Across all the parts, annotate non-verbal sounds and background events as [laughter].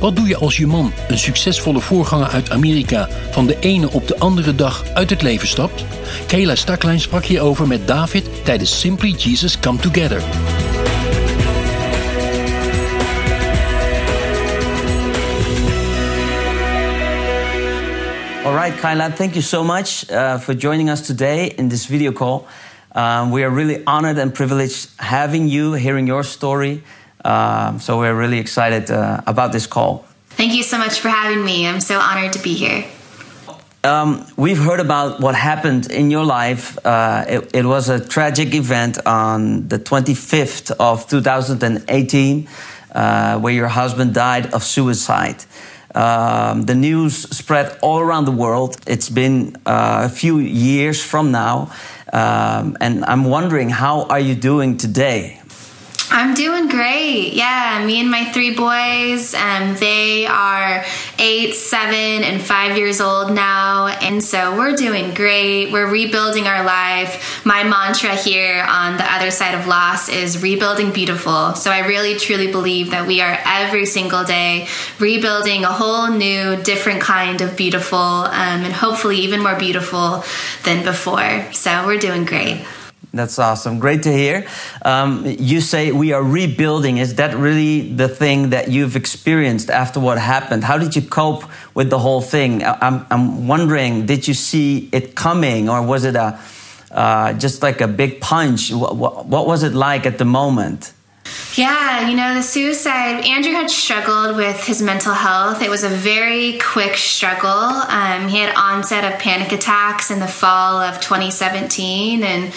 Wat doe je als je man, een succesvolle voorganger uit Amerika, van de ene op de andere dag uit het leven stapt? Kayla Staklijn sprak hierover met David tijdens Simply Jesus Come Together. All right, Kyla, thank you so much uh, for joining us today in this video call. Um, we are really honored and privileged having you, hearing your story. Um, so we're really excited uh, about this call. Thank you so much for having me. I'm so honored to be here. Um, we've heard about what happened in your life. Uh, it, it, was a tragic event on the 25th of 2018, uh, where your husband died of suicide. Um, the news spread all around the world. It's been uh, a few years from now, um, and I'm wondering how are you doing today? I'm doing great. Yeah, me and my three boys, um, they are eight, seven, and five years old now. And so we're doing great. We're rebuilding our life. My mantra here on the other side of loss is rebuilding beautiful. So I really, truly believe that we are every single day rebuilding a whole new, different kind of beautiful, um, and hopefully even more beautiful than before. So we're doing great. That's awesome. Great to hear. Um, you say we are rebuilding. Is that really the thing that you've experienced after what happened? How did you cope with the whole thing? I'm, I'm wondering, did you see it coming or was it a, uh, just like a big punch? What, what, what was it like at the moment? Yeah, you know, the suicide, Andrew had struggled with his mental health. It was a very quick struggle. Um, he had onset of panic attacks in the fall of 2017 and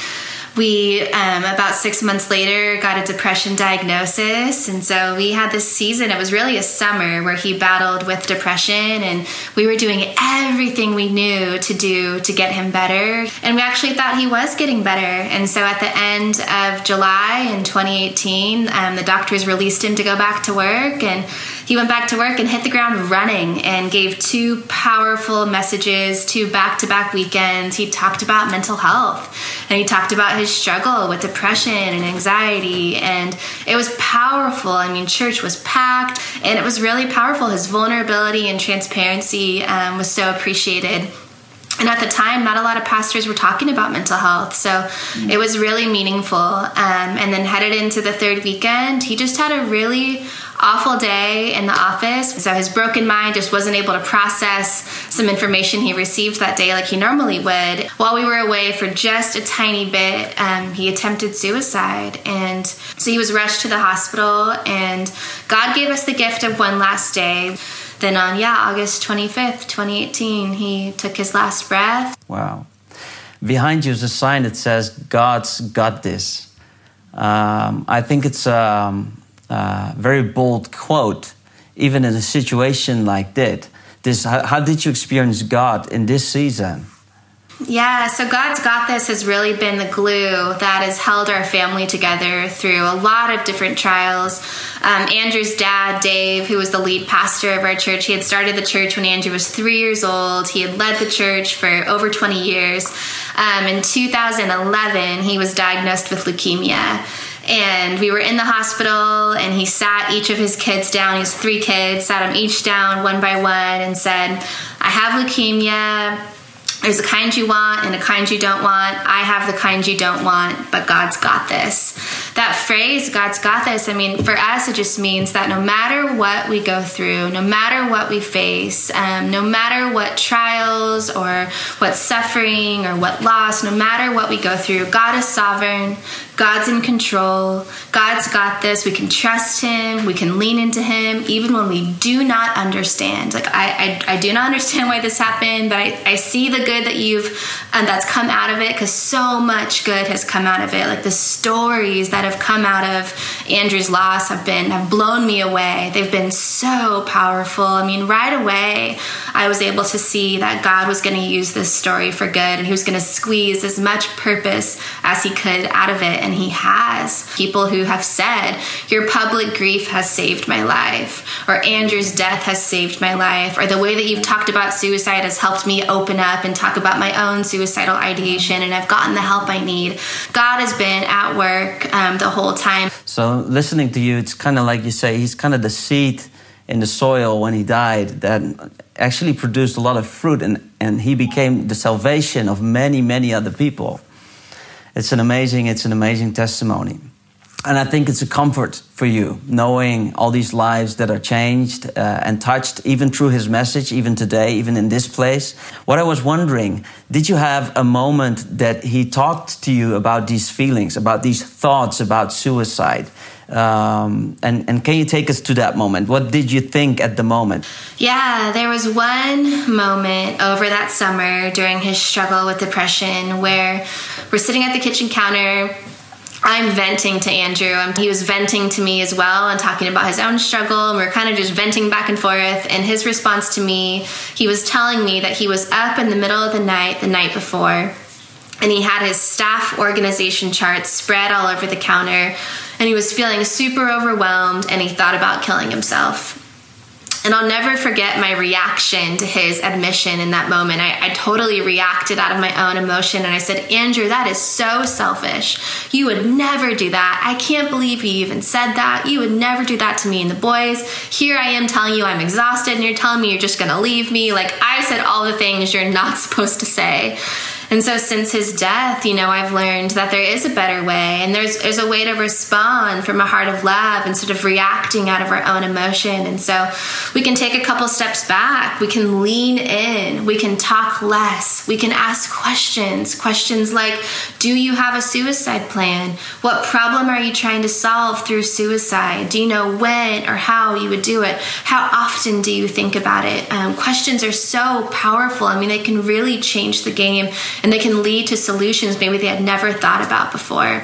we um, about six months later got a depression diagnosis. And so we had this season it was really a summer where he battled with depression and we were doing everything we knew to do to get him better. And we actually thought he was getting better. And so at the end of july in 2018 um, the doctors released him to go back to work and he went back to work and hit the ground running and gave two powerful messages, two back to back weekends. He talked about mental health and he talked about his struggle with depression and anxiety. And it was powerful. I mean, church was packed and it was really powerful. His vulnerability and transparency um, was so appreciated. And at the time, not a lot of pastors were talking about mental health. So mm-hmm. it was really meaningful. Um, and then headed into the third weekend, he just had a really awful day in the office. So his broken mind just wasn't able to process some information he received that day like he normally would. While we were away for just a tiny bit, um, he attempted suicide. And so he was rushed to the hospital, and God gave us the gift of one last day. Then on, yeah, August 25th, 2018, he took his last breath. Wow. Behind you is a sign that says, God's got this. Um, I think it's um, very bold quote, even in a situation like that. This, how, how did you experience God in this season? Yeah, so God's Got This has really been the glue that has held our family together through a lot of different trials. Um, Andrew's dad, Dave, who was the lead pastor of our church, he had started the church when Andrew was three years old. He had led the church for over 20 years. Um, in 2011, he was diagnosed with leukemia and we were in the hospital and he sat each of his kids down he's three kids sat them each down one by one and said i have leukemia there's a kind you want and a kind you don't want. I have the kind you don't want, but God's got this. That phrase, God's got this, I mean, for us, it just means that no matter what we go through, no matter what we face, um, no matter what trials or what suffering or what loss, no matter what we go through, God is sovereign, God's in control. God's got this. We can trust Him. We can lean into Him, even when we do not understand. Like I, I, I do not understand why this happened, but I, I see the good that you've and that's come out of it because so much good has come out of it. Like the stories that have come out of Andrew's loss have been have blown me away. They've been so powerful. I mean, right away, I was able to see that God was going to use this story for good, and He was going to squeeze as much purpose as He could out of it and he has. People who have said, Your public grief has saved my life, or Andrew's death has saved my life, or the way that you've talked about suicide has helped me open up and talk about my own suicidal ideation, and I've gotten the help I need. God has been at work um, the whole time. So, listening to you, it's kind of like you say, he's kind of the seed in the soil when he died that actually produced a lot of fruit and, and he became the salvation of many, many other people it's an amazing, it's an amazing testimony. And I think it's a comfort for you knowing all these lives that are changed uh, and touched, even through his message, even today, even in this place. What I was wondering, did you have a moment that he talked to you about these feelings, about these thoughts about suicide? Um, and, and can you take us to that moment? What did you think at the moment? Yeah, there was one moment over that summer during his struggle with depression where we're sitting at the kitchen counter. I'm venting to Andrew. and he was venting to me as well and talking about his own struggle. And we are kind of just venting back and forth. And his response to me, he was telling me that he was up in the middle of the night the night before and he had his staff organization charts spread all over the counter and he was feeling super overwhelmed and he thought about killing himself and I'll never forget my reaction to his admission in that moment. I, I, totally reacted out of my own emotion and I said, Andrew, that is so selfish. You would never do that. I can't believe you even said that. You would never do that to me and the boys. Here I am telling you I'm exhausted and you're telling me you're just gonna leave me. Like I said all the things you're not [laughs] supposed to say. And so since his death, you know, I've learned that there is a better way and there's there's a way to respond from a heart of love instead of reacting out of our own emotion. And so we can take a couple steps back. We can lean in. We can talk less. We can ask questions. Questions like, do you have a suicide plan? What problem are you trying to solve through suicide? Do you know when or how you would do it? How often do you think about it? Um, questions are so powerful. I mean, they can really change the game and they can lead to solutions maybe they had never thought about before.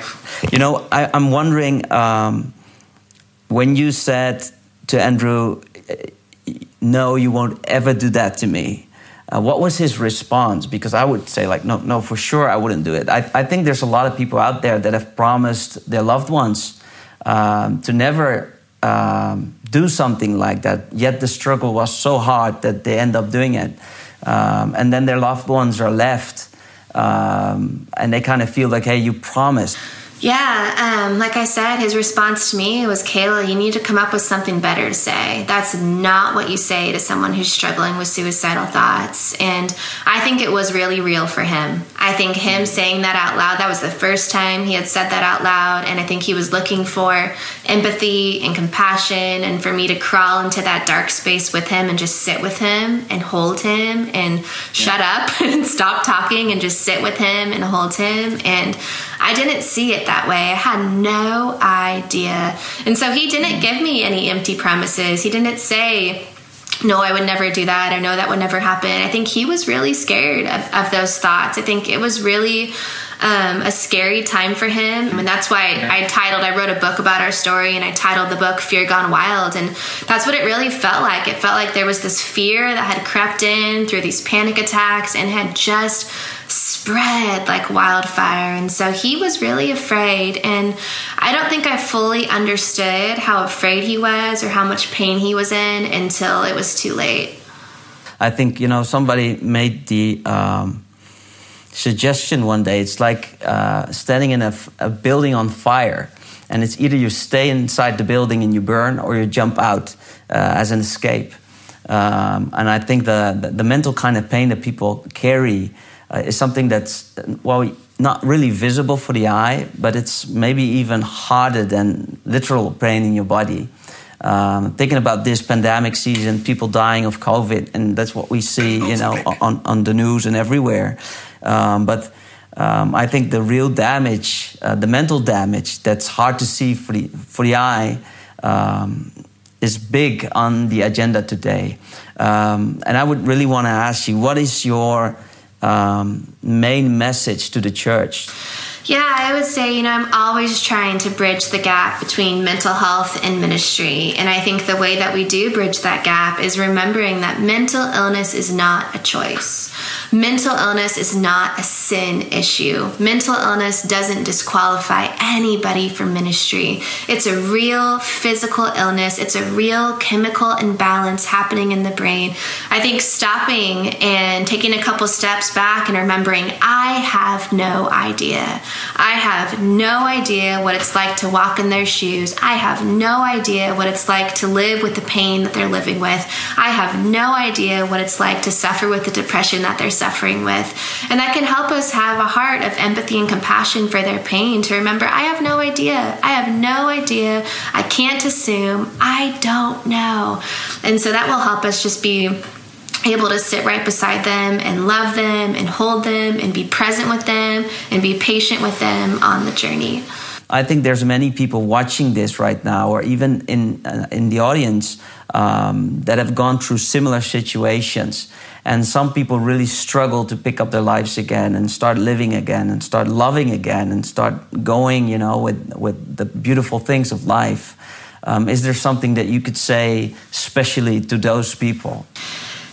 You know, I, am wondering um, when you said to Andrew, "No, you won't ever do that to me." Uh, what was his response? Because I would say, like, no, no, for sure, I wouldn't do it. I, I think there's a lot of people out there that have promised their loved ones um, to never um, do something like that. Yet the struggle was so hard that they end up doing it, um, and then their loved ones are left um, and they kind of feel like, hey, you promised. Yeah, um, like I said, his response to me was, Kayla, you need to come up with something better to say. That's not what you say to someone who's struggling with suicidal thoughts. And I think it was really real for him. I think him saying that out loud, that was the first time he had said that out loud. And I think he was looking for empathy and compassion and for me to crawl into that dark space with him and just sit with him and hold him and shut up [laughs] and stop talking and just sit with him and hold him. And I didn't see it that way. I had no idea. And so he didn't give me any empty promises. He didn't say, no, I would never do that. I know that would never happen. I think he was really scared of, of those thoughts. I think it was really um, a scary time for him. And that's why I, I titled, I wrote a book about our story and I titled the book Fear Gone Wild. And that's what it really felt like. It felt like there was this fear that had crept in through these panic attacks and had just spread like wildfire. And so he was really afraid. And I don't think I fully understood how afraid he was or how much pain he was in until it was too late. I think, you know, somebody made the um, suggestion one day. It's like uh, standing in a, a building on fire. And it's either you stay inside the building and you burn or you jump out uh, as an escape. Um, and I think the, the, the, mental kind of pain that people carry uh, is something that's, well, not really visible for the eye, but it's maybe even harder than literal pain in your body. Um, thinking about this pandemic season, people dying of COVID, and that's what we see, you know, on, on the news and everywhere. Um, but um, I think the real damage, uh, the mental damage that's hard to see for the, for the eye, um, is big on the agenda today. Um, and I would really want to ask you what is your um, main message to the church? Yeah, I would say, you know, I'm always trying to bridge the gap between mental health and ministry. And I think the way that we do bridge that gap is remembering that mental illness is not a choice. Mental illness is not a sin issue. Mental illness doesn't disqualify anybody from ministry. It's a real physical illness, it's a real chemical imbalance happening in the brain. I think stopping and taking a couple steps back and remembering, I have no idea. I have no idea what it's like to walk in their shoes. I have no idea what it's like to live with the pain that they're living with. I have no idea what it's like to suffer with the depression that they're suffering with. And that can help us have a heart of empathy and compassion for their pain to remember I have no idea. I have no idea. I can't assume. I don't know. And so that will help us just be able to sit right beside them and love them and hold them and be present with them and be patient with them on the journey. I think there's many people watching this right now, or even in uh, in the audience, um, that have gone through similar situations. And some people really struggle to pick up their lives again and start living again and start loving again and start going, you know, with with the beautiful things of life. Um, is there something that you could say, especially to those people?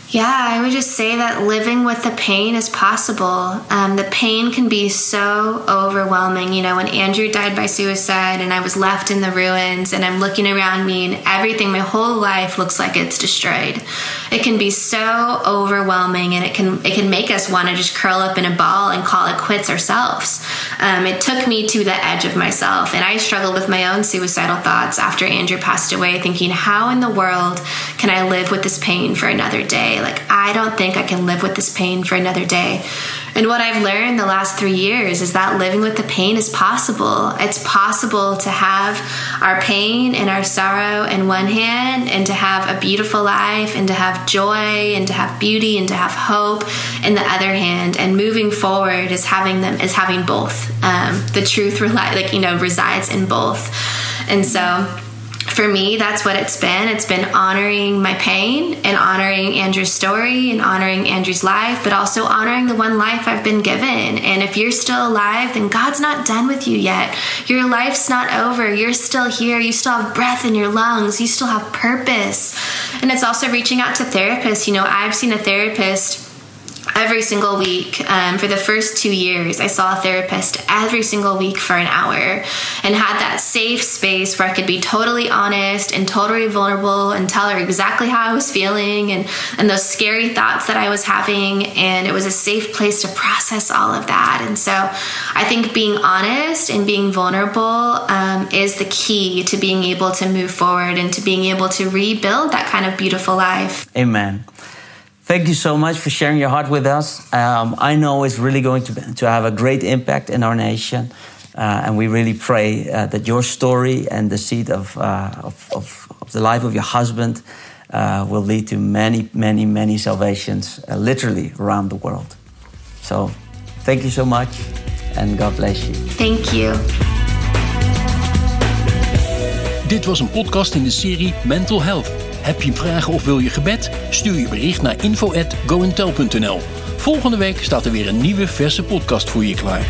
Yeah, I would just say that living with the pain is possible. Um, the pain can be so overwhelming. You know, when Andrew died by suicide and I was left in the ruins and I'm looking around me and everything, my whole life looks like it's destroyed. It can be so overwhelming and it can it can make us want to just curl up in a ball and call it quits ourselves. Um, it took me to the edge of myself and I struggled with my own suicidal thoughts after Andrew passed away, thinking, how in the world can I live with this pain for another day? Like, I don't think I can live with this pain for another day. And what I've learned the last three years is that living with the pain is possible. It's possible to have our pain and our sorrow in one hand and to have a beautiful life and to have joy and to have beauty and to have hope in the other hand. And moving forward is having them is having both. Um, the truth, like you know, resides in both. And so for me, that's what it's been. It's been honoring my pain and honoring Andrew's story and honoring Andrew's life, but also honoring the one life I've been given. And if you're still alive, then God's not done with you yet. Your life's not over. You're still here. You still have breath in your lungs. You still have purpose. And it's also reaching out to therapists. You know, I've seen a therapist every single week um, for the first two years. I saw a therapist every single week for an hour and had that safe space where I could be totally honest and totally vulnerable and tell her exactly how I was feeling and, and those scary thoughts that I was having. And it was a safe place to process all of that. And so I think being honest and being vulnerable um, is the key to being able to move forward and to being able to rebuild that kind of beautiful life. Amen. Thank you so much for sharing your heart with us. Um, I know it's really going to, to have a great impact in our nation. Uh, and we really pray uh, that your story and the seed of, uh, of, of, of, the life of your husband uh, will lead to many, many, many salvations, uh, literally around the world. So thank you so much, and God bless you. Thank you. Dit was een podcast in de serie Mental Health. Heb je vragen of wil je gebed? Stuur je bericht naar info@goentel.nl. Volgende week staat er weer een nieuwe verse podcast voor je klaar.